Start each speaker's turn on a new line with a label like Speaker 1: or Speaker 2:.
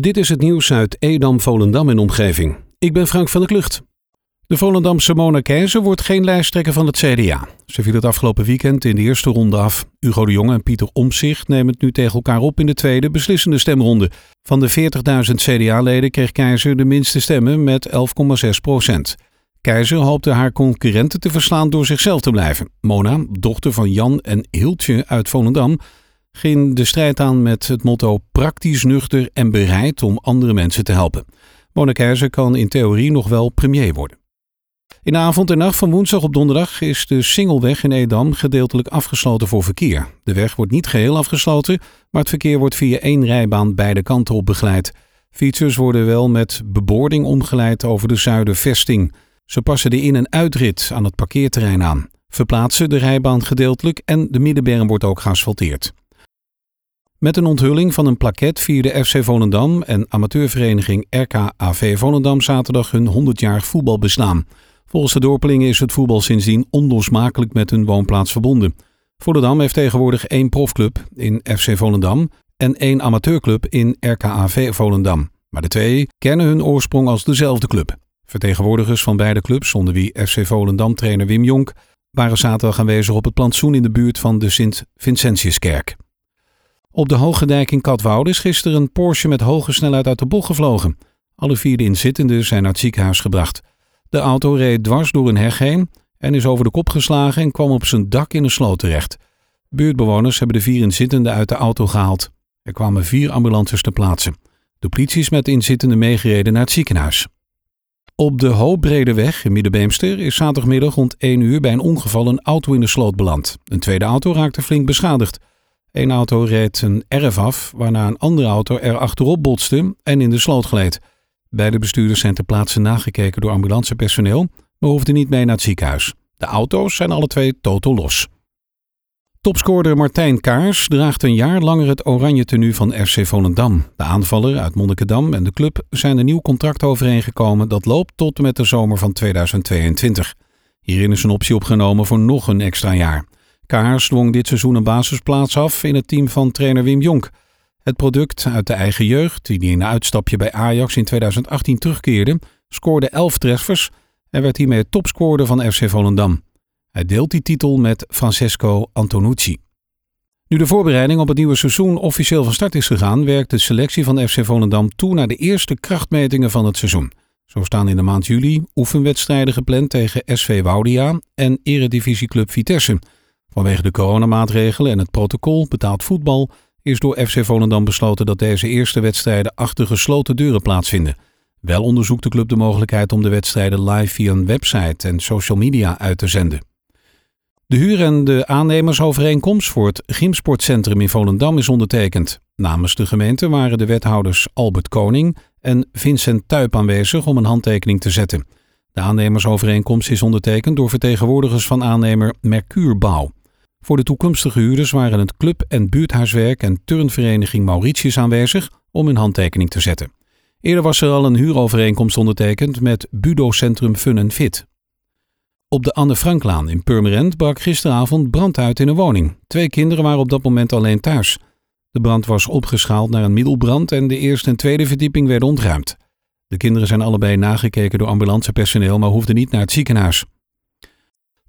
Speaker 1: Dit is het nieuws uit Edam, Volendam en omgeving. Ik ben Frank van der Klucht. De Volendamse Mona Keizer wordt geen lijsttrekker van het CDA. Ze viel het afgelopen weekend in de eerste ronde af. Hugo de Jonge en Pieter Omzicht nemen het nu tegen elkaar op in de tweede beslissende stemronde. Van de 40.000 CDA-leden kreeg Keizer de minste stemmen met 11,6 procent. Keizer hoopte haar concurrenten te verslaan door zichzelf te blijven. Mona, dochter van Jan en Hiltje uit Volendam, ging de strijd aan met het motto praktisch, nuchter en bereid om andere mensen te helpen. Mona kan in theorie nog wel premier worden. In de avond en nacht van woensdag op donderdag is de Singelweg in Edam gedeeltelijk afgesloten voor verkeer. De weg wordt niet geheel afgesloten, maar het verkeer wordt via één rijbaan beide kanten op begeleid. Fietsers worden wel met beboording omgeleid over de Zuidervesting. Ze passen de in- en uitrit aan het parkeerterrein aan, verplaatsen de rijbaan gedeeltelijk en de middenberm wordt ook geasfalteerd. Met een onthulling van een plaket vierde FC Volendam en amateurvereniging RKAV Volendam zaterdag hun 100-jarig voetbalbestaan. Volgens de dorpelingen is het voetbal sindsdien onlosmakelijk met hun woonplaats verbonden. Volendam heeft tegenwoordig één profclub in FC Volendam en één amateurclub in RKAV Volendam. Maar de twee kennen hun oorsprong als dezelfde club. Vertegenwoordigers van beide clubs, onder wie FC Volendam-trainer Wim Jonk, waren zaterdag aanwezig op het plantsoen in de buurt van de Sint-Vincentiuskerk. Op de Hoge Dijk in Katwoude is gisteren een Porsche met hoge snelheid uit de bocht gevlogen. Alle vier de inzittenden zijn naar het ziekenhuis gebracht. De auto reed dwars door een heg heen en is over de kop geslagen en kwam op zijn dak in een sloot terecht. Buurtbewoners hebben de vier inzittenden uit de auto gehaald. Er kwamen vier ambulances ter plaatse. De politie is met de inzittenden meegereden naar het ziekenhuis. Op de Hoopbredeweg in Middenbeemster is zaterdagmiddag rond 1 uur bij een ongeval een auto in de sloot beland. Een tweede auto raakte flink beschadigd. Een auto reed een erf af, waarna een andere auto er achterop botste en in de sloot gleed. Beide bestuurders zijn ter plaatse nagekeken door ambulancepersoneel, maar hoefden niet mee naar het ziekenhuis. De auto's zijn alle twee totaal los. Topscorer Martijn Kaars draagt een jaar langer het oranje tenue van FC Volendam. De aanvaller uit Monnikendam en de club zijn een nieuw contract overeengekomen dat loopt tot met de zomer van 2022. Hierin is een optie opgenomen voor nog een extra jaar. Kaars dwong dit seizoen een basisplaats af in het team van trainer Wim Jonk. Het product uit de eigen jeugd, die in een uitstapje bij Ajax in 2018 terugkeerde, scoorde 11 treffers en werd hiermee topscorer van FC Volendam. Hij deelt die titel met Francesco Antonucci. Nu de voorbereiding op het nieuwe seizoen officieel van start is gegaan, werkt de selectie van FC Volendam toe naar de eerste krachtmetingen van het seizoen. Zo staan in de maand juli oefenwedstrijden gepland tegen SV Woudia en Eredivisieclub Vitesse. Vanwege de coronamaatregelen en het protocol betaald voetbal is door FC Volendam besloten dat deze eerste wedstrijden achter gesloten deuren plaatsvinden. Wel onderzoekt de club de mogelijkheid om de wedstrijden live via een website en social media uit te zenden. De huur- en de aannemersovereenkomst voor het Gymsportcentrum in Volendam is ondertekend. Namens de gemeente waren de wethouders Albert Koning en Vincent Tuip aanwezig om een handtekening te zetten. De aannemersovereenkomst is ondertekend door vertegenwoordigers van aannemer Mercuurbouw. Voor de toekomstige huurders waren het club- en buurthuiswerk en turnvereniging Mauritius aanwezig om hun handtekening te zetten. Eerder was er al een huurovereenkomst ondertekend met Budo Centrum Fun Fit. Op de Anne Franklaan in Purmerend brak gisteravond brand uit in een woning. Twee kinderen waren op dat moment alleen thuis. De brand was opgeschaald naar een middelbrand en de eerste en tweede verdieping werden ontruimd. De kinderen zijn allebei nagekeken door ambulancepersoneel, maar hoefden niet naar het ziekenhuis.